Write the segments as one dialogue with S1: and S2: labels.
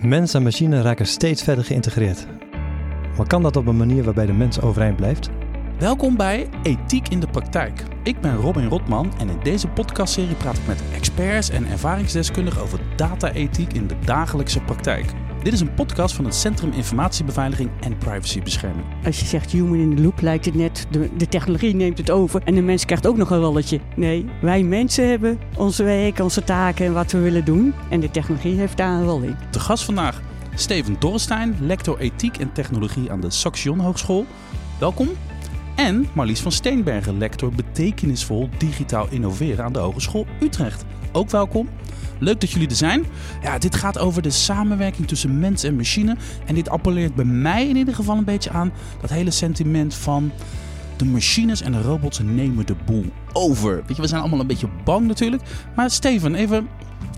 S1: Mens en machine raken steeds verder geïntegreerd. Maar kan dat op een manier waarbij de mens overeind blijft?
S2: Welkom bij Ethiek in de Praktijk. Ik ben Robin Rotman en in deze podcastserie praat ik met experts en ervaringsdeskundigen over data-ethiek in de dagelijkse praktijk. Dit is een podcast van het Centrum Informatiebeveiliging en Privacybescherming.
S3: Als je zegt human in the loop, lijkt het net, de, de technologie neemt het over en de mens krijgt ook nog een rolletje. Nee, wij mensen hebben onze werk, onze taken en wat we willen doen. En de technologie heeft daar een rol in.
S2: De gast vandaag, Steven Dorrestein, lector ethiek en technologie aan de Saxion Hogeschool. Welkom. En Marlies van Steenbergen, lector betekenisvol digitaal innoveren aan de Hogeschool Utrecht. Ook welkom. Leuk dat jullie er zijn. Ja, dit gaat over de samenwerking tussen mens en machine. En dit appelleert bij mij in ieder geval een beetje aan dat hele sentiment van de machines en de robots nemen de boel over. Weet je, we zijn allemaal een beetje bang natuurlijk. Maar Steven, even,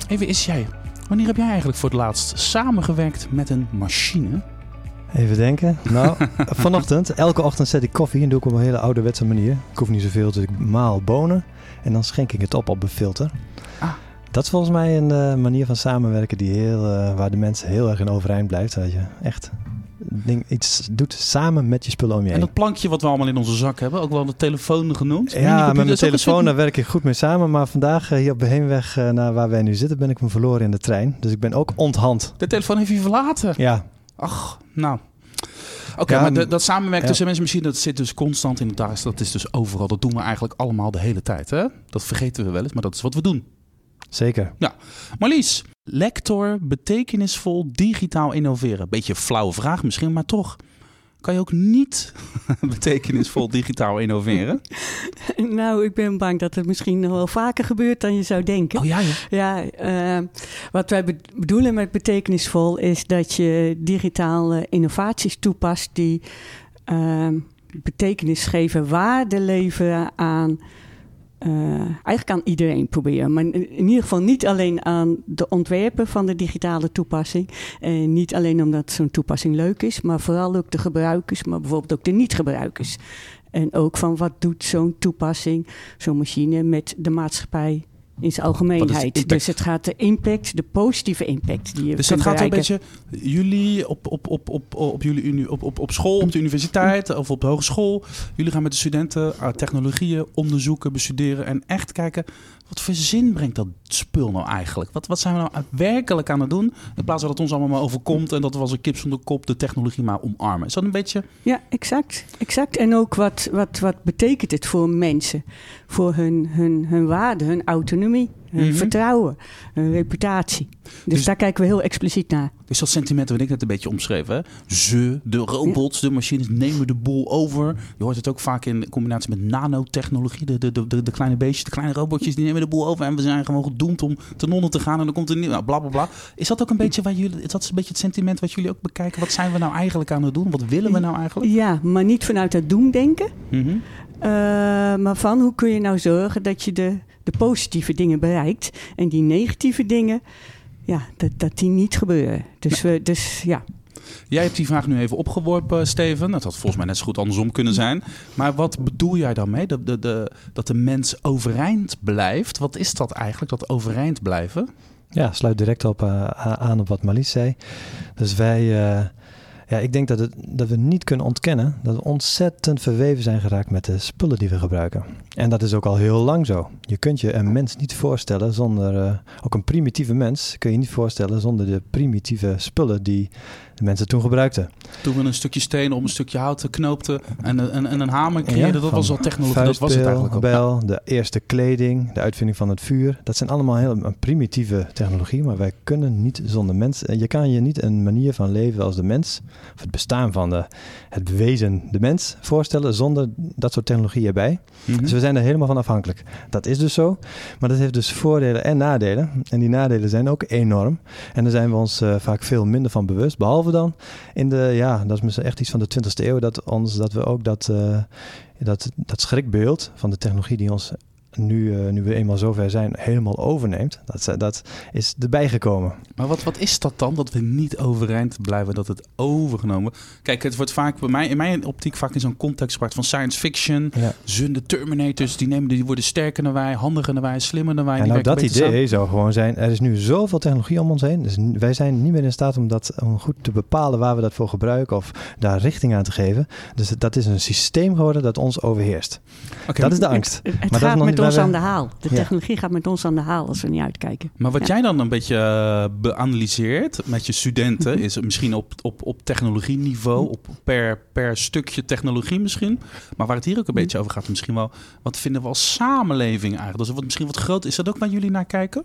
S2: even is jij. Wanneer heb jij eigenlijk voor het laatst samengewerkt met een machine?
S1: Even denken. Nou, vanochtend, elke ochtend zet ik koffie en doe ik op een hele ouderwetse manier. Ik hoef niet zoveel, dus ik maal bonen en dan schenk ik het op op een filter.
S2: Ah.
S1: Dat is volgens mij een eh, manier van samenwerken die heel, eh, waar de mensen heel erg in overeind blijft. Dat je echt ding, iets doet samen met je spullen om je
S2: En
S1: heen.
S2: dat plankje wat we allemaal in onze zak hebben, ook wel de telefoon genoemd.
S1: Ja, met mijn telefoon
S2: soort-
S1: daar werk ik goed mee samen. Maar vandaag eh, hier op de heenweg naar waar wij nu zitten ben ik me verloren in de trein. Dus ik ben ook onthand.
S2: De telefoon heeft je verlaten.
S1: Ja,
S2: Ach, nou. Oké,
S1: Ja,
S2: maar de- dat samenwerken
S1: ja.
S2: tussen mensen en machine, dat zit dus constant in het dagelijks. Dat is dus overal. Dat doen we eigenlijk allemaal de hele tijd. Hè? Dat vergeten we wel eens, maar dat is wat we doen.
S1: Zeker.
S2: Marlies, lector betekenisvol digitaal innoveren. Beetje een flauwe vraag misschien, maar toch. Kan je ook niet betekenisvol digitaal innoveren?
S3: Nou, ik ben bang dat het misschien nog wel vaker gebeurt dan je zou denken.
S2: Oh ja, ja.
S3: Ja, eh, wat wij be- bedoelen met betekenisvol is dat je digitale innovaties toepast die eh, betekenis geven, waarde leveren aan. Eh, eigenlijk aan iedereen proberen, maar in ieder geval niet alleen aan de ontwerper van de digitale toepassing. En niet alleen omdat zo'n toepassing leuk is, maar vooral ook de gebruikers, maar bijvoorbeeld ook de niet-gebruikers. En ook van wat doet zo'n toepassing, zo'n machine met de maatschappij in zijn algemeenheid. Dus het gaat de impact, de positieve impact die je
S2: Dus dat
S3: kunt
S2: gaat een beetje jullie op, op, op, op, op, jullie uni, op, op, op school, op de universiteit of op de hogeschool. Jullie gaan met de studenten uh, technologieën onderzoeken, bestuderen en echt kijken wat voor zin brengt dat spul nou eigenlijk? Wat, wat zijn we nou werkelijk aan het doen? In plaats van dat het ons allemaal maar overkomt en dat we als een kip zonder kop de technologie maar omarmen. Is dat een beetje.
S3: Ja, exact. exact. En ook wat, wat, wat betekent het voor mensen? Voor hun, hun, hun waarde, hun autonomie, hun
S2: Mhm.
S3: vertrouwen, reputatie. Dus,
S2: Dus-
S3: daar kijken we heel expliciet naar.
S2: Dus dat sentiment wat ik net een beetje omschreef. Hè? Ze, de robots, de machines nemen de boel over. Je hoort het ook vaak in combinatie met nanotechnologie. De, de, de, de, kleine beestjes, de kleine robotjes, die nemen de boel over. En we zijn gewoon gedoemd om ten onder te gaan. En dan komt er nieuw, nou, bla bla bla. Is dat ook een beetje waar jullie, is dat een beetje het sentiment wat jullie ook bekijken? Wat zijn we nou eigenlijk aan het doen? Wat willen we nou eigenlijk?
S3: Ja, maar niet vanuit het doemdenken.
S2: Mhm.
S3: Eh, maar van hoe kun je nou zorgen dat je de, de positieve dingen bereikt en die negatieve dingen, ja, dat, dat die niet gebeuren. Dus, we, dus ja,
S2: Jij hebt die vraag nu even opgeworpen, Steven. Dat had volgens mij net zo goed andersom kunnen zijn. Maar wat bedoel jij dan mee? Dat de, de, dat de mens overeind blijft? Wat is dat eigenlijk, dat overeind blijven?
S1: Ja, sluit direct op, eh, aan op wat Marlies zei. Dus wij, eh, ja, ik denk dat, het, dat we niet kunnen ontkennen dat we ontzettend verweven zijn geraakt met de spullen die we gebruiken. En dat is ook al heel lang zo. Je kunt je een mens niet voorstellen zonder, eh, ook een primitieve mens kun je niet voorstellen zonder de primitieve spullen die de mensen toen gebruikten.
S2: Toen we een stukje steen op een stukje hout knoopten en, een- en, en een hamer creëerden, dat was al technologie. Dat was het eigenlijk ook.
S1: Bijl, de eerste kleding, de uitvinding van het vuur. Dat zijn allemaal heel een primitieve technologie, maar wij kunnen niet zonder mens. eh, Je kan je niet een manier van leven als de mens, of het bestaan van de, het wezen de mens voorstellen zonder dat soort technologie erbij.
S2: Mhm.
S1: Dus we zijn er helemaal van afhankelijk. Dat is dus zo, maar dat heeft dus voordelen en nadelen. En die nadelen zijn ook enorm. En daar zijn we ons eh, vaak veel minder van bewust. Behalve dan? In de, ja, dat is echt iets van de 20e eeuw, dat, ons, dat we ook dat, eh, dat, dat schrikbeeld van de technologie die ons nu, uh, nu we eenmaal zover zijn, helemaal overneemt. Dat, dat is erbij gekomen.
S2: Maar wat, wat is dat dan, dat we niet overeind blijven, dat het overgenomen... Kijk, het wordt vaak bij mij, in mijn optiek vaak in zo'n context gebracht van science fiction. Ja. Zunde Terminators, die, nemen, die worden sterker dan wij, handiger dan wij, slimmer dan wij.
S1: En nou, dat idee zou gewoon zijn, er is nu zoveel technologie om ons heen. Dus wij zijn niet meer in staat om dat om goed te bepalen waar we dat voor gebruiken of daar richting aan te geven. Dus dat is een systeem geworden dat ons overheerst. Dat is de angst.
S3: Het, het maar gaat met ons aan de haal. De technologie gaat met ons aan de haal als we niet uitkijken.
S2: Maar wat jij dan een beetje uh, beanalyseert met je studenten, mhm. is misschien op, op, op technologieniveau, mhm. op per, per stukje technologie misschien. Maar waar het hier ook een mhm. beetje over gaat, misschien wel, wat vinden we als samenleving eigenlijk? Dus wat misschien wat groot is dat ook waar jullie naar kijken?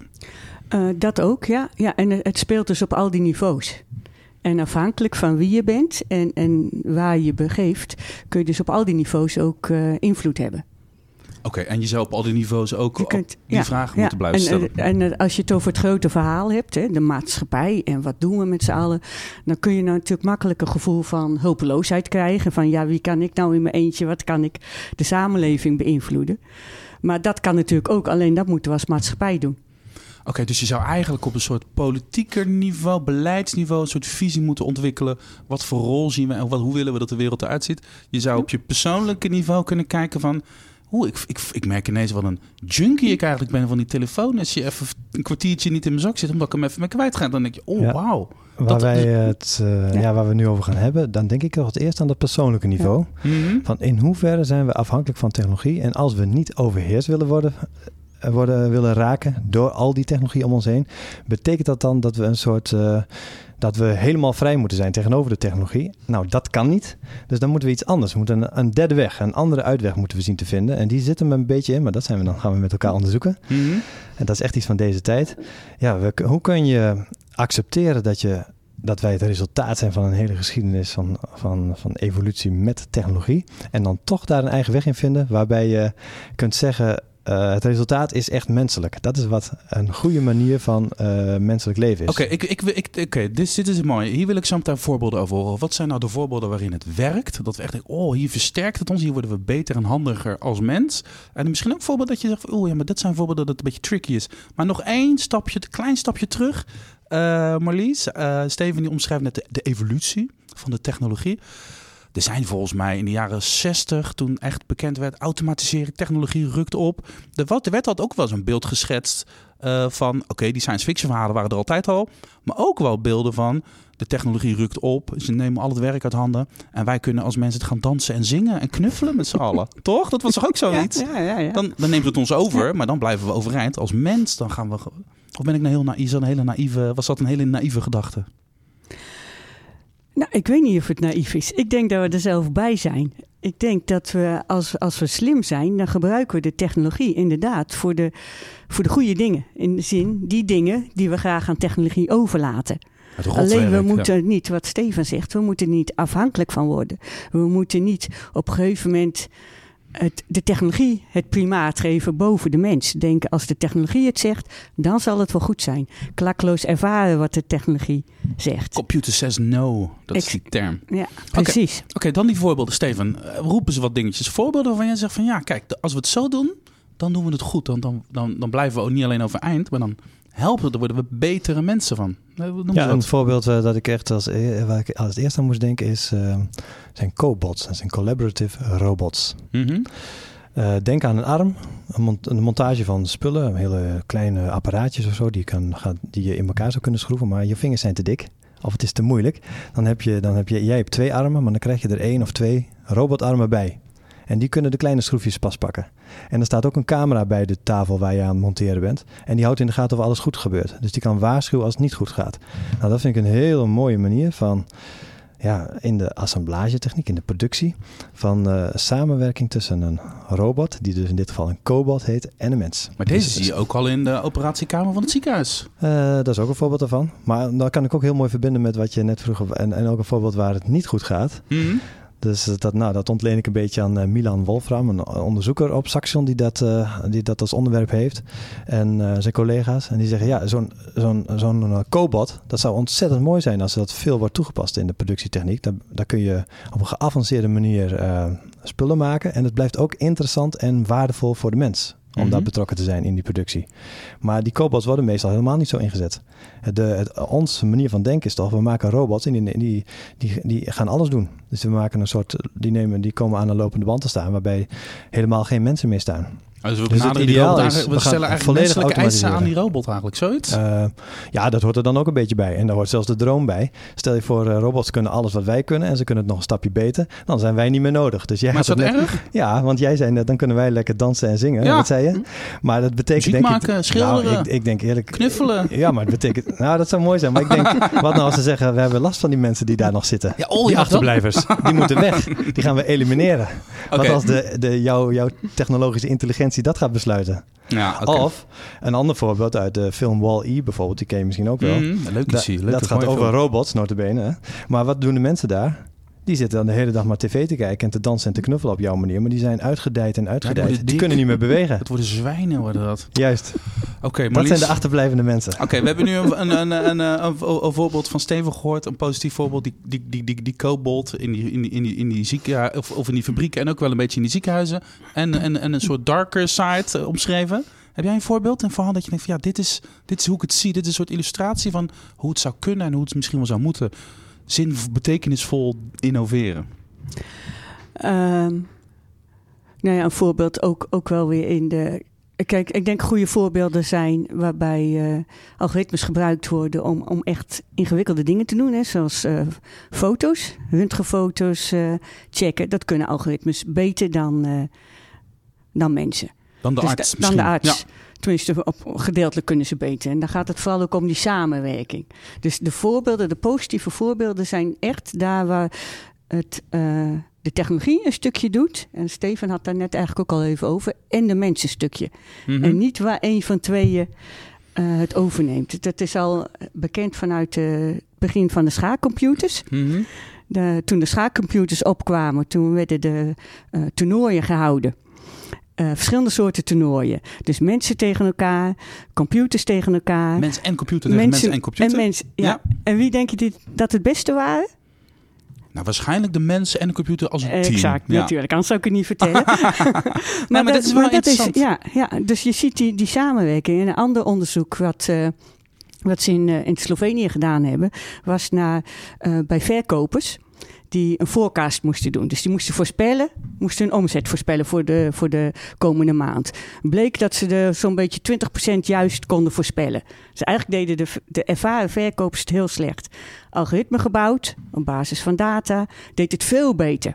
S3: Uh, dat ook, ja. ja. En het speelt dus op al die niveaus. En afhankelijk van wie je bent en, en waar je begeeft, kun je dus op al die niveaus ook uh, invloed hebben.
S2: Oké, en je zou op al die niveaus ook kunt, die ja, vragen moeten blijven
S3: en,
S2: stellen.
S3: En, en, als je het over het grote verhaal hebt, hè, de maatschappij en wat doen we met z'n allen, dan kun je nou natuurlijk makkelijk een gevoel van hulpeloosheid krijgen. Van ja, wie kan ik nou in mijn eentje, wat kan ik de samenleving beïnvloeden? Maar dat kan natuurlijk ook, alleen dat moeten we als maatschappij doen.
S2: Oké, dus je zou eigenlijk op een soort politieker niveau, beleidsniveau, een soort visie moeten ontwikkelen. Wat voor rol zien we en wat, hoe willen we dat de wereld eruit ziet? Je zou op je persoonlijke niveau kunnen kijken van. Oeh, ik, ik, ik merk ineens wat een junkie ik eigenlijk ben van die telefoon. Als je even een kwartiertje niet in mijn zak zit, omdat ik hem even mee kwijt ga, dan denk je, oh, ja. wauw.
S1: Waar, wij het, uh, ja. waar we nu over gaan hebben, dan denk ik toch het eerst aan dat persoonlijke niveau. Mhm. Van in hoeverre zijn we afhankelijk van technologie? En als we niet overheerst willen worden, eh, worden, willen raken door al die technologie om ons heen, betekent dat dan dat we een soort. Uh, dat we helemaal vrij moeten zijn tegenover de technologie. Nou, dat kan niet. Dus dan moeten we iets anders. We moeten een, een derde weg, een andere uitweg moeten we zien te vinden. En die zit er een beetje in, maar dat zijn we dan gaan we met elkaar onderzoeken. Mhm. En dat is echt iets van deze tijd. Ja, we, hoe kun je accepteren dat je dat wij het resultaat zijn van een hele geschiedenis van, van, van evolutie met technologie. En dan toch daar een eigen weg in vinden waarbij je kunt zeggen: uh, het resultaat is echt menselijk. Dat is wat een goede manier van uh, menselijk leven is.
S2: Oké, ik, ik, ik, dit, is mooi. Hier wil ik zo meteen voorbeelden over horen. Wat zijn nou de voorbeelden waarin het werkt? Dat we echt denken, oh, hier versterkt het ons. Hier worden we beter en handiger als mens. En misschien ook voorbeelden dat je zegt, oh ja, maar dit zijn voorbeelden dat het een beetje tricky is. Maar nog één stapje, een klein stapje terug. Uh, Marlies, Steven die omschrijft net de, de evolutie van de technologie. Er zijn volgens mij in de jaren 60, toen echt bekend werd, automatisering, technologie rukt op. Er, er werd altijd ook wel eens een beeld geschetst uh, van, oké, die science fiction verhalen waren er altijd al. Maar ook wel beelden van, de technologie rukt op, ze nemen al het werk uit handen. En wij kunnen als mensen het gaan dansen en zingen en knuffelen met z'n allen. Toch? Dat was toch ook zoiets?
S3: Ja, ja, ja,
S2: dan, dan neemt het ons over, maar dan blijven we overeind. Als mens, dan gaan we... Of ben ik nou heel naïef? Een hele naïeve, was dat een hele naïeve gedachte?
S3: Nou, ik weet niet of het naïef is. Ik denk dat we er zelf bij zijn. Ik denk dat we, als, als we slim zijn, dan gebruiken we de technologie inderdaad voor de, voor de goede dingen. In de zin, die dingen die we graag aan technologie overlaten. Alleen we moeten niet, wat Steven zegt, we moeten niet afhankelijk van worden. We moeten niet op een gegeven moment het, de technologie het primaat geven boven de mens. Denken als de technologie het zegt, dan zal het wel goed zijn. Klakloos ervaren wat de technologie zegt.
S2: Computer says no, dat is die term.
S3: Ja, precies.
S2: Oké, dan die voorbeelden. Steven, roepen ze wat dingetjes. Voorbeelden waarvan jij zegt van ja, kijk, als we het zo doen, dan doen we het goed. Dan, dan, dan, dan blijven we ook niet alleen overeind, maar dan helpen, daar worden we betere mensen van.
S1: Ja, een voorbeeld uh, dat ik echt als, e- waar ik als eerst aan moest denken is, uh, zijn cobots. Dat zijn collaborative robots. Mm -hmm. uh, denk aan een arm, een, mont een, montage van spullen, hele kleine apparaatjes of zo, die, kan, gaat, die je in elkaar zou kunnen schroeven, maar je vingers zijn te dik of het is te moeilijk. Dan heb je, dan heb je, jij hebt twee armen, maar dan krijg je er één of twee robotarmen bij. En die kunnen de kleine schroefjes pas pakken. En er staat ook een camera bij de tafel waar je aan het monteren bent. En die houdt in de gaten of alles goed gebeurt. Dus die kan waarschuwen als het niet goed gaat. Nou, dat vind ik een hele mooie manier van ja, in de assemblagetechniek, in de productie, van uh, samenwerking tussen een robot, die dus in dit geval een cobot heet, en een mens.
S2: Maar deze dus zie je ook al in de operatiekamer van het ziekenhuis.
S1: Uh, dat is ook een voorbeeld daarvan. Maar dat kan ik ook heel mooi verbinden met wat je net vroeg. En, en ook een voorbeeld waar het niet goed gaat. Mm dus dat, nou, dat ontleen ik een beetje aan uh, Milan Wolfram, een onderzoeker op Saxion die dat, uh, die dat als onderwerp heeft. En uh, zijn collega's. En die zeggen, ja, zo'n zo'n zo'n cobot, dat zou ontzettend mooi zijn als dat veel wordt toegepast in de productietechniek. Daar, daar kun je op een geavanceerde manier spullen maken. En het blijft ook interessant en waardevol voor de mens. Om
S2: Mhm.
S1: daar betrokken te zijn in die productie. Maar die cobots worden meestal helemaal niet zo ingezet. De, het, onze manier van denken is toch, we maken robots en die, die, die, die gaan alles doen. Dus we maken een soort, die, nemen, die komen aan een lopende band te staan, waarbij helemaal geen mensen meer staan.
S2: Dus we,
S1: Dus het
S2: die
S1: ideaal
S2: robot
S1: is,
S2: we stellen eigenlijk
S1: volledig
S2: menselijke eisen aan die robot eigenlijk, zoiets?
S1: Eh, ja, dat hoort er dan ook een beetje bij. En daar hoort zelfs de droom bij. Stel je voor, eh, robots kunnen alles wat wij kunnen en ze kunnen het nog een stapje beter. Dan zijn wij niet meer nodig. Dus jij
S2: maar is dat
S1: net-
S2: erg?
S1: Ja, want jij zei net, dan kunnen wij lekker dansen en zingen.
S2: Ja.
S1: Wat zei je? Maar dat betekent
S2: Muziek
S1: denk ik...
S2: maken, schilderen,
S1: Nou, ik, ik denk eerlijk...
S2: knuffelen.
S1: Ja, maar het betekent... Nou, dat zou mooi zijn. Maar ik denk, wat nou als ze zeggen, we hebben last van die mensen die daar nog zitten.
S2: Ja, oh,
S1: die
S2: dat-
S1: achterblijvers, die moeten weg. Die gaan we elimineren. Wat als de, de, jouw, jouw technologische intelligentie dat gaat besluiten?
S2: Ja.
S1: Of, een ander voorbeeld uit de film Wall-E bijvoorbeeld, die ken je misschien ook wel.
S2: Mm, leuk
S1: Da-.
S2: Leuk,
S1: dat gaat over
S2: film.
S1: robots, notabene. Maar wat doen de mensen daar? Die zitten dan de hele dag maar tv te kijken en te dansen en te knuffelen op jouw manier. Maar die zijn uitgedijd en uitgedijd. die
S2: dik.
S1: kunnen niet meer bewegen.
S2: Het worden zwijnen, worden dat.
S1: Juist.
S2: Oké,
S1: Dat
S2: Marlies.
S1: zijn de achterblijvende mensen.
S2: Oké, we hebben nu een, een, een, een, voorbeeld van Steven gehoord. Een positief voorbeeld. Die, die, die, die, die kobold in die, in die, in die, in die ziekenhuizen, of, of in die fabrieken en ook wel een beetje in die ziekenhuizen. En, en, en een soort darker side omschreven. Heb jij een voorbeeld, een verhaal dat je denkt van ja, dit is, dit is hoe ik het zie. Dit is een soort illustratie van hoe het zou kunnen en hoe het misschien wel zou moeten. Zin, betekenisvol innoveren.
S3: Ehm, nou ja, een voorbeeld ook, ook wel weer in de. Kijk, ik denk goede voorbeelden zijn waarbij eh, algoritmes gebruikt worden om, om echt ingewikkelde dingen te doen. Hè, zoals eh, foto's, röntgenfoto's eh, checken. Dat kunnen algoritmes beter dan, dan mensen.
S2: Dan de
S3: Dus
S2: arts
S3: dan
S2: misschien.
S3: de arts.
S2: Ja.
S3: Tenminste, op, gedeeltelijk kunnen ze beter. En dan gaat het vooral ook om die samenwerking. Dus de voorbeelden, de positieve voorbeelden zijn echt daar waar het, eh, de technologie een stukje doet. En Steven had daar net eigenlijk ook al even over. En de mensen een stukje.
S2: Mhm.
S3: En niet waar een van tweeën eh, het overneemt. Dat is al bekend vanuit het begin van de schaakcomputers.
S2: Mhm.
S3: De, toen de schaakcomputers opkwamen, toen werden de eh, toernooien gehouden. Eh, verschillende soorten toernooien. Dus mensen tegen elkaar, computers tegen elkaar.
S2: Mens en computer tegen mensen en computer.
S3: En, mens, ja.
S2: Ja.
S3: en wie denk je die, dat het beste waren?
S2: Nou, waarschijnlijk de mensen en de computer als een team.
S3: Exact,
S2: Ja.
S3: natuurlijk. Anders zou ik het niet vertellen.
S2: maar dit is wel interessant.
S3: ja, ja, dus je ziet die, die samenwerking. En een ander onderzoek wat, eh, wat ze in, eh, in Slovenië gedaan hebben... was naar, bij verkopers die een forecast moesten doen. Dus die moesten voorspellen, moesten een omzet voorspellen voor de, voor de komende maand. Bleek dat ze er zo'n beetje 20% juist konden voorspellen. Dus eigenlijk deden de, de ervaren verkopers het heel slecht. Algoritme gebouwd, op basis van data, deed het veel beter.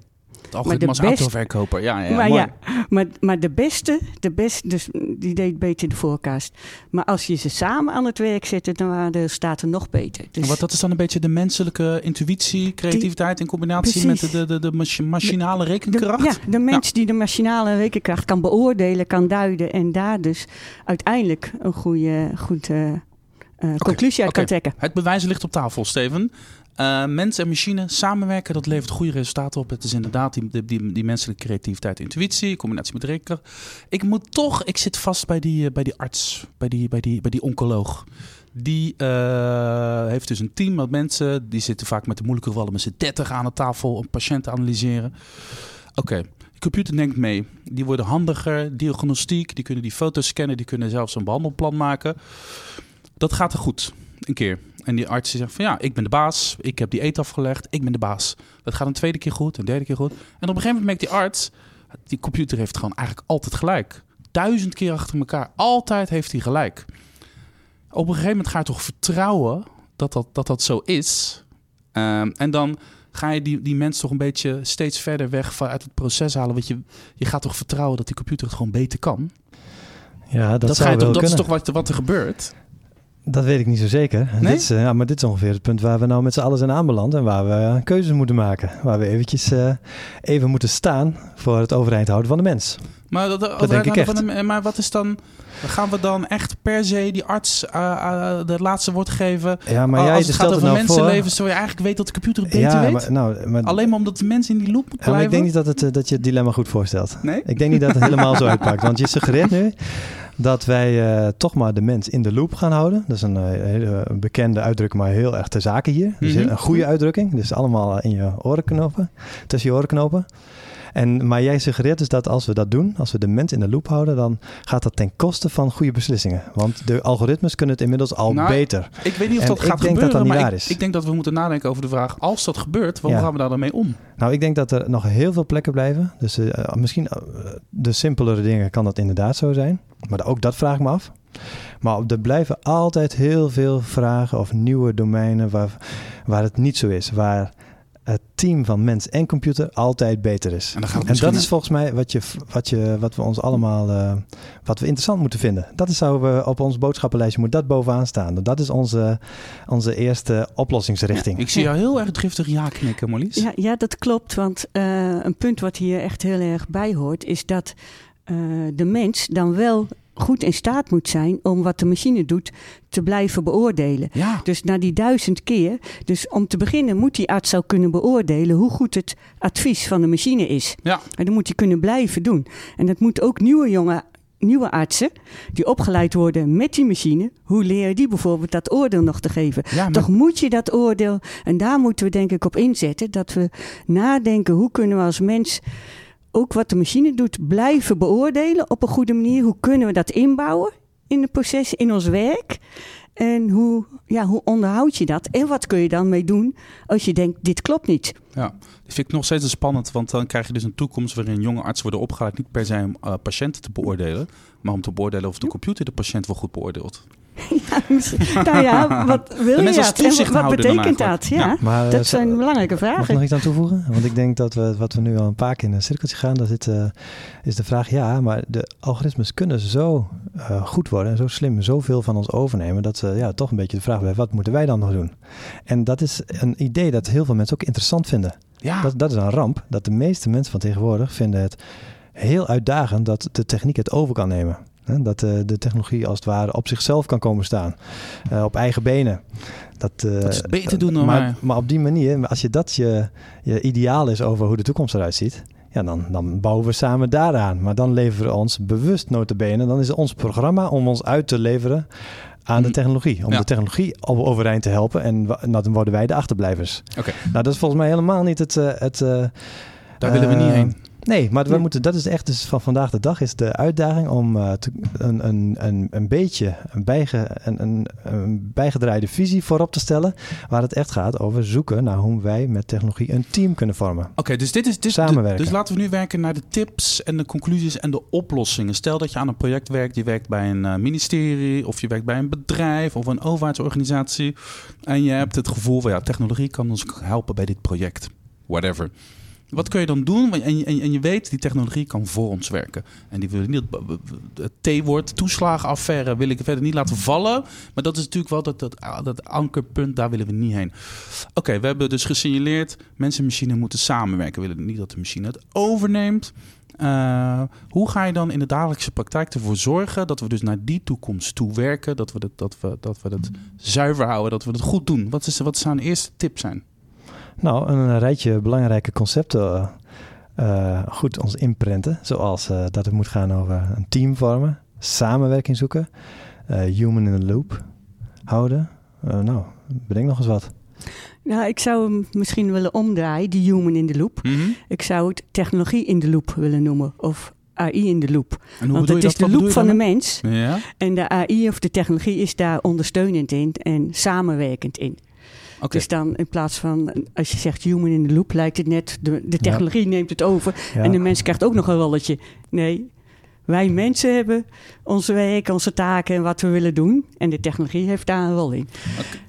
S2: Algoritme
S3: de
S2: als
S3: best-
S2: autoverkoper. Ja, ja,
S3: maar
S2: mooi.
S3: ja, maar, maar de beste, de beste, dus die deed beter de forecast. Maar als je ze samen aan het werk zette, dan waren de staten nog beter. Dus
S2: wat, dat is dan een beetje de menselijke intuïtie, creativiteit in combinatie met
S3: Precies.
S2: de, de, de, de machi- machinale
S3: de,
S2: rekenkracht?
S3: ja, de mens die de machinale rekenkracht kan beoordelen, kan duiden en daar dus uiteindelijk een goede, goed, eh, eh, conclusie uit kan trekken.
S2: Het bewijs ligt op tafel, Steven. Eh, mens en machine samenwerken, dat levert goede resultaten op. Het is inderdaad die, die, die, menselijke creativiteit, intuïtie, in combinatie met rekenkracht. Ik moet toch, ik zit vast bij die, eh, bij die arts, bij die, bij die, bij die oncoloog. Die eh, heeft dus een team met mensen, die zitten vaak met de moeilijke gevallen met z'n 30 aan de tafel, een patiënt analyseren. Oké, de computer denkt mee. Die worden handiger, diagnostiek, die kunnen die foto's scannen, die kunnen zelfs een behandelplan maken. Dat gaat er goed, een keer. En die arts die zegt van ja, ik ben de baas, ik heb die eet afgelegd, ik ben de baas. Dat gaat een tweede keer goed, een derde keer goed. En op een gegeven moment merkt die arts, die computer heeft gewoon eigenlijk altijd gelijk. Duizend keer achter elkaar, altijd heeft hij gelijk. Op een gegeven moment ga je toch vertrouwen dat dat, dat, dat zo is. Ehm, en dan ga je die, die mens toch een beetje steeds verder weg van uit het proces halen. Want je, je gaat toch vertrouwen dat die computer het gewoon beter kan.
S1: Ja, dat,
S2: Dat,
S1: zou
S2: je
S1: wel
S2: dat is toch wat, wat er gebeurt?
S1: Dat weet ik niet zo zeker.
S2: Nee?
S1: Dit is, eh, ja, maar dit is ongeveer het punt waar we nou met z'n allen zijn aanbeland. En waar we eh, keuzes moeten maken. Waar we eventjes eh, even moeten staan voor het overeind houden van de mens.
S2: Maar, dat,
S1: Dat denk ik echt.
S2: Van de, maar wat is dan... Gaan we dan echt per se die arts eh, de laatste woord geven?
S1: Ja, maar
S2: Als
S1: jij
S2: het gaat
S1: stelt
S2: over
S1: het nou voor...
S2: mensenlevens, terwijl je eigenlijk weet dat de computer het beter
S1: ja,
S2: weet?
S1: maar, nou, maar,
S2: Alleen maar omdat de mens in die loop moet
S1: ja, maar ik
S2: blijven?
S1: denk niet dat, het, dat je het dilemma goed voorstelt.
S2: Nee?
S1: Ik denk niet dat het helemaal zo uitpakt. Want je suggereert nu dat wij eh, toch maar de mens in de loop gaan houden. Dat is een eh, hele bekende uitdrukking, maar heel erg ter zake hier. Dus
S2: Mhm.
S1: een goede uitdrukking. Dus allemaal in je oren knopen, tussen je oren knopen. En, maar jij suggereert dus dat als we dat doen, als we de mens in de loop houden, dan gaat dat ten koste van goede beslissingen. Want de algoritmes kunnen het inmiddels al
S2: Nou,
S1: beter.
S2: Ik weet niet of
S1: En
S2: dat gaat
S1: dat
S2: gebeuren,
S1: dat
S2: maar
S1: waar
S2: ik,
S1: is.
S2: ik denk dat we moeten nadenken over de vraag... als dat gebeurt, hoe
S1: Ja.
S2: gaan we daar dan mee om?
S1: Nou, ik denk dat er nog heel veel plekken blijven. Dus eh, misschien eh, de simpelere dingen kan dat inderdaad zo zijn. Maar ook dat vraag ik me af. Maar er blijven altijd heel veel vragen of nieuwe domeinen waar, waar het niet zo is. Waar het team van mens en computer altijd beter is.
S2: En
S1: dat is volgens mij wat, je, wat, je, wat we ons allemaal eh, wat we interessant moeten vinden. Dat is zouden we op ons boodschappenlijstje moet dat bovenaan staan. Dat is onze, onze eerste oplossingsrichting.
S2: Ik zie jou heel erg driftig ja knikken, Marlies.
S3: Ja, ja, dat klopt. Want eh, een punt wat hier echt heel erg bij hoort, is dat de mens dan wel goed in staat moet zijn om wat de machine doet te blijven beoordelen.
S2: Ja.
S3: Dus na die duizend keer. Dus om te beginnen moet die arts zou kunnen beoordelen hoe goed het advies van de machine is.
S2: Ja.
S3: En dat moet hij kunnen blijven doen. En dat moeten ook nieuwe jonge nieuwe artsen die opgeleid worden met die machine. Hoe leer je die bijvoorbeeld dat oordeel nog te geven?
S2: Ja, maar-
S3: Toch moet je dat oordeel, en daar moeten we denk ik op inzetten, dat we nadenken hoe kunnen we als mens ook wat de machine doet blijven beoordelen op een goede manier. Hoe kunnen we dat inbouwen in het proces, in ons werk? En hoe, ja, hoe onderhoud je dat? En wat kun je dan mee doen als je denkt, dit klopt niet?
S2: Ja, dat vind ik nog steeds spannend, want dan krijg je dus een toekomst waarin jonge artsen worden opgeleid niet per se om eh, patiënten te beoordelen, maar om te beoordelen of de computer de patiënt wel goed beoordeelt.
S3: Ja, nou ja, wat wil je dat? En wat, betekent dat? Ja,
S2: Ja.
S1: Maar, eh,
S3: dat
S1: zo-
S3: zijn belangrijke
S1: Mag ik
S3: vragen.
S1: nog iets aan toevoegen? Want ik denk dat we, wat we nu al een paar keer in een cirkeltje gaan, daar zit, eh, is de vraag, ja, maar de algoritmes kunnen zo eh, goed worden en zo slim zoveel van ons overnemen, dat ze ja, toch een beetje de vraag blijft, wat moeten wij dan nog doen? En dat is een idee dat heel veel mensen ook interessant vinden.
S2: Ja,
S1: Dat, dat is een ramp, dat de meeste mensen van tegenwoordig vinden het heel uitdagend dat de techniek het over kan nemen. Dat eh, de technologie als het ware op zichzelf kan komen staan, eh, op eigen benen. Dat, eh,
S2: Dat is beter doen dan
S1: maar, maar op die manier, als je dat je, je ideaal is over hoe de toekomst eruit ziet, ja, dan, dan bouwen we samen daaraan. Maar dan leveren we ons bewust notabene, dan is het ons programma om ons uit te leveren aan de
S2: Mhm.
S1: technologie. Om
S2: Ja.
S1: de technologie overeind te helpen en dan worden wij de achterblijvers.
S2: Oké.
S1: Nou, dat is volgens mij helemaal niet het... het
S2: daar willen we niet heen.
S1: Nee, maar we moeten, dat is echt dus van vandaag de dag is de uitdaging om eh, te- een, een, een, een beetje een, bijge, een, een, een bijgedraaide visie voorop te stellen. Waar het echt gaat over zoeken naar hoe wij met technologie een team kunnen vormen.
S2: Oké, dus dit is dit,
S1: Samenwerken.
S2: Dus laten we nu werken naar de tips en de conclusies en de oplossingen. Stel dat je aan een project werkt, je werkt bij een eh, ministerie of je werkt bij een bedrijf of een overheidsorganisatie en je hebt het gevoel van ja, technologie kan ons helpen bij dit project. Whatever. Wat kun je dan doen? En en en je weet, die technologie kan voor ons werken. En die wil niet, het T-woord, toeslagenaffaire, wil ik verder niet laten vallen. Maar dat is natuurlijk wel dat, dat, dat ankerpunt, daar willen we niet heen. Oké, we hebben dus gesignaleerd, mensen en machine moeten samenwerken. We willen niet dat de machine het overneemt. Eh, hoe ga je dan in de dagelijkse praktijk ervoor zorgen dat we dus naar die toekomst toe werken? Dat we, dat, dat we, dat we het zuiver houden, dat we het goed doen. Wat, is, wat zou een eerste tip zijn?
S1: Nou, een rijtje belangrijke concepten eh, eh, goed ons inprenten. Zoals eh, dat het moet gaan over een team vormen, samenwerking zoeken, eh, human in the loop houden. Eh, nou, bedenk nog eens wat.
S3: Nou, ik zou hem misschien willen omdraaien, die human in the loop. Ik zou het technologie in de loop willen noemen. Of AI in de loop.
S2: En hoe
S3: Want het
S2: je
S3: is
S2: dat?
S3: de loop van de mens.
S2: Ja?
S3: En de AI of de technologie is daar ondersteunend in en samenwerkend in. Dus dan in plaats van, als je zegt human in the loop, lijkt het net, de, de technologie neemt het over. En de mens krijgt ook nog een rolletje. Nee, wij mensen hebben onze werk, onze taken en wat we willen doen. En de technologie heeft daar een rol in.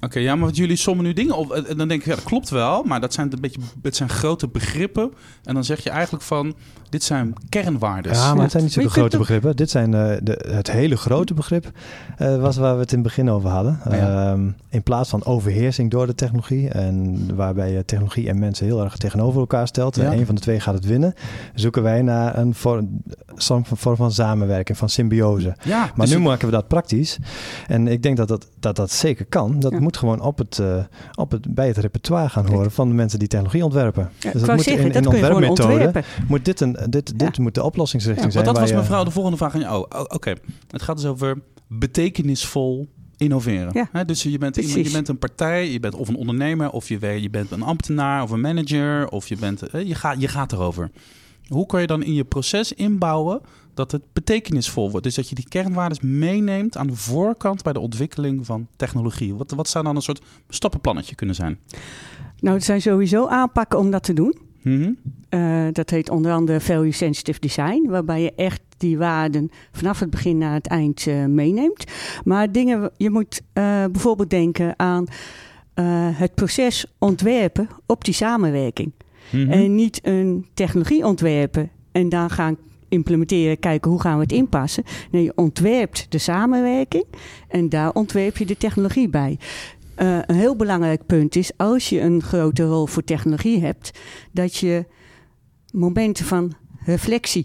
S2: Oké, ja, maar wat jullie sommen nu dingen op. En dan denk ik, ja, dat klopt wel, maar dat zijn een beetje, het zijn grote begrippen. En dan zeg je eigenlijk van, dit zijn kernwaarden.
S1: Ja, maar het zijn niet zulke
S3: kunt
S1: grote begrippen. Dit zijn eh, de, het hele grote begrip eh, was waar we het in het begin over hadden.
S2: Ja.
S1: Ehm, in plaats van overheersing door de technologie en waarbij je technologie en mensen heel erg tegenover elkaar stelt
S2: Ja.
S1: en een van de twee gaat het winnen, zoeken wij naar een vorm, soort van, vorm van samenwerking, van symbiose.
S2: Ja,
S1: Maar
S2: dus
S1: nu maken we dat praktisch. En ik denk dat dat, dat, dat zeker kan. Dat
S3: Ja.
S1: moet gewoon op het, eh, op het, bij het repertoire gaan horen van de mensen die technologie ontwerpen.
S3: Ja,
S1: dus dat moet
S3: zeggen,
S1: in, in ontwerpmethode moet dit, een, dit, dit moet de oplossingsrichting zijn.
S2: want dat was
S1: je-
S2: mevrouw de volgende vraag aan jou. Oh, oh, oké. Het gaat dus over betekenisvol innoveren.
S3: Ja,
S2: dus je bent, iemand, je bent een partij, je bent of een ondernemer, of je, je bent een ambtenaar of een manager, of je, bent, je, gaat, je gaat erover. Hoe kan je dan in je proces inbouwen dat het betekenisvol wordt? Dus dat je die kernwaarden meeneemt aan de voorkant bij de ontwikkeling van technologie. Wat, wat zou dan een soort stappenplannetje kunnen zijn?
S3: Nou, het zijn sowieso aanpakken om dat te doen.
S2: Mhm.
S3: Uh, dat heet onder andere value sensitive design, waarbij je echt die waarden vanaf het begin naar het eind uh, meeneemt. Maar dingen, je moet uh, bijvoorbeeld denken aan het proces ontwerpen op die samenwerking. -hmm. En niet een technologie ontwerpen en dan gaan implementeren, kijken hoe gaan we het inpassen. Nee, je ontwerpt de samenwerking en daar ontwerp je de technologie bij. Uh, een heel belangrijk punt is, als je een grote rol voor technologie hebt, dat je momenten van reflectie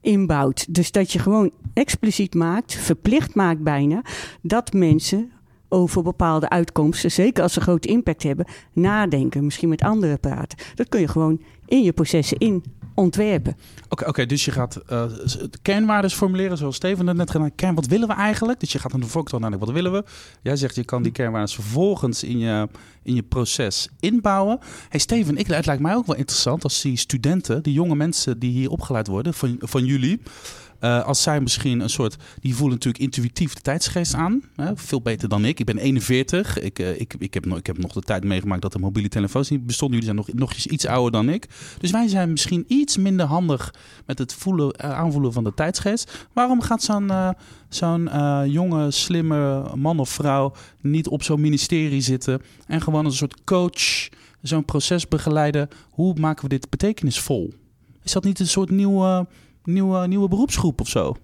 S3: inbouwt. Dus dat je gewoon expliciet maakt, verplicht maakt bijna, dat mensen over bepaalde uitkomsten, zeker als ze grote impact hebben, nadenken, misschien met anderen praten. Dat kun je gewoon in je processen in ontwerpen.
S2: Oké, okay, dus je gaat uh, kernwaarden formuleren, zoals Steven het net gedaan. Kern, wat willen we eigenlijk? Dus je gaat de voorkant nadenken, wat willen we? Jij zegt, je kan die kernwaarden vervolgens in je, in je proces inbouwen. Hey Steven, ik, het lijkt mij ook wel interessant als die studenten, die jonge mensen die hier opgeleid worden, van, van jullie... Uh, als zij misschien een soort. Die voelen natuurlijk intuïtief de tijdsgeest aan. Hè? Veel beter dan ik. Ik ben 41. Ik, uh, ik, ik, heb nog, ik heb nog de tijd meegemaakt dat de mobiele telefoons niet bestonden. Jullie zijn nog, nog iets ouder dan ik. Dus wij zijn misschien iets minder handig met het voelen, uh, aanvoelen van de tijdsgeest. Waarom gaat zo'n zo'n jonge, slimme man of vrouw niet op zo'n ministerie zitten en gewoon een soort coach zo'n proces begeleiden? Hoe maken we dit betekenisvol? Is dat niet een soort nieuwe nieuwe, nieuwe beroepsgroep of zo.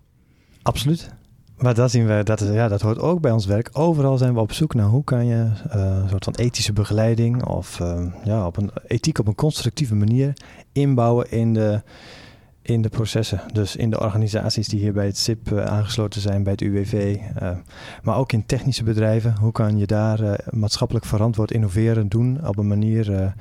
S1: Absoluut. Maar dat zien we, dat, is, ja, dat hoort ook bij ons werk. Overal zijn we op zoek naar hoe kan je uh, een soort van ethische begeleiding of uh, ja, op een ethiek op een constructieve manier inbouwen in de, in de processen. Dus in de organisaties die hier bij het SIP uh, aangesloten zijn, bij het UWV, maar ook in technische bedrijven. Hoe kan je daar maatschappelijk verantwoord innoveren doen op een manier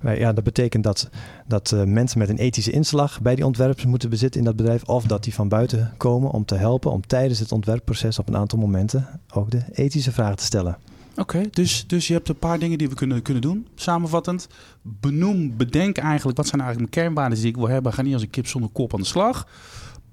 S1: ja, dat betekent dat, dat uh, mensen met een ethische inslag bij die ontwerpers moeten bezitten in dat bedrijf. Of dat die van buiten komen om te helpen om tijdens het ontwerpproces op een aantal momenten ook de ethische vragen te stellen.
S2: Oké, dus, dus je hebt een paar dingen die we kunnen, kunnen doen. Samenvattend, benoem, bedenk eigenlijk wat zijn eigenlijk mijn kernwaarden die ik wil hebben. Ga niet als een kip zonder kop aan de slag.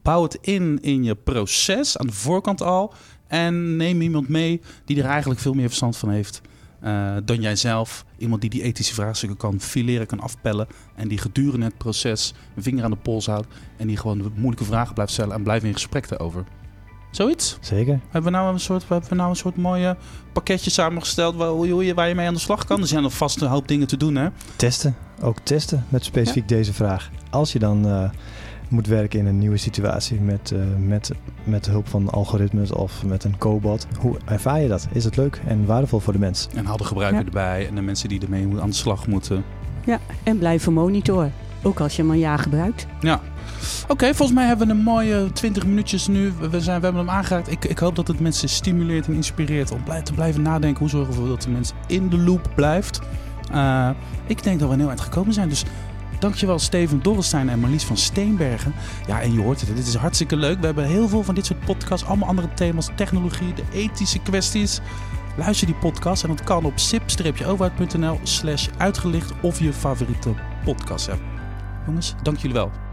S2: Bouw het in in je proces aan de voorkant al. En neem iemand mee die er eigenlijk veel meer verstand van heeft uh, dan jijzelf. Iemand die die ethische vraagstukken kan fileren, kan afpellen. En die gedurende het proces een vinger aan de pols houdt. En die gewoon moeilijke vragen blijft stellen en blijft in gesprek erover. Zoiets?
S1: Zeker.
S2: Hebben we nou een soort, hebben we nou een soort mooie pakketje samengesteld waar, hoe je, waar je mee aan de slag kan? Er zijn nog vast een hoop dingen te doen, hè?
S1: Testen. Ook testen met specifiek ja. deze vraag. Als je dan uh, moet werken in een nieuwe situatie met, uh, met, met hulp van algoritmes of met een cobot. Hoe ervaar je dat? Is het leuk en waardevol voor de mens?
S2: En haal de gebruiker ja. erbij en de mensen die ermee aan de slag moeten.
S3: Ja, en blijven monitoren. Ook als je hem een jaar gebruikt.
S2: Ja. Oké, okay, volgens mij hebben we een mooie 20 minuutjes nu. We, zijn, we hebben hem aangeraakt. Ik, ik hoop dat het mensen stimuleert en inspireert om blij, te blijven nadenken. Hoe zorgen we dat de mens in de loop blijft? Uh, ik denk dat we heel eind gekomen zijn. Dus Dankjewel Steven Dorrestein en Marlies van Steenbergen. Ja, en je hoort het, dit is hartstikke leuk. We hebben heel veel van dit soort podcasts, allemaal andere thema's, technologie, de ethische kwesties. Luister die podcast en dat kan op sip-overheid.nl slash uitgelicht of je favoriete podcast app. Jongens, dank jullie wel.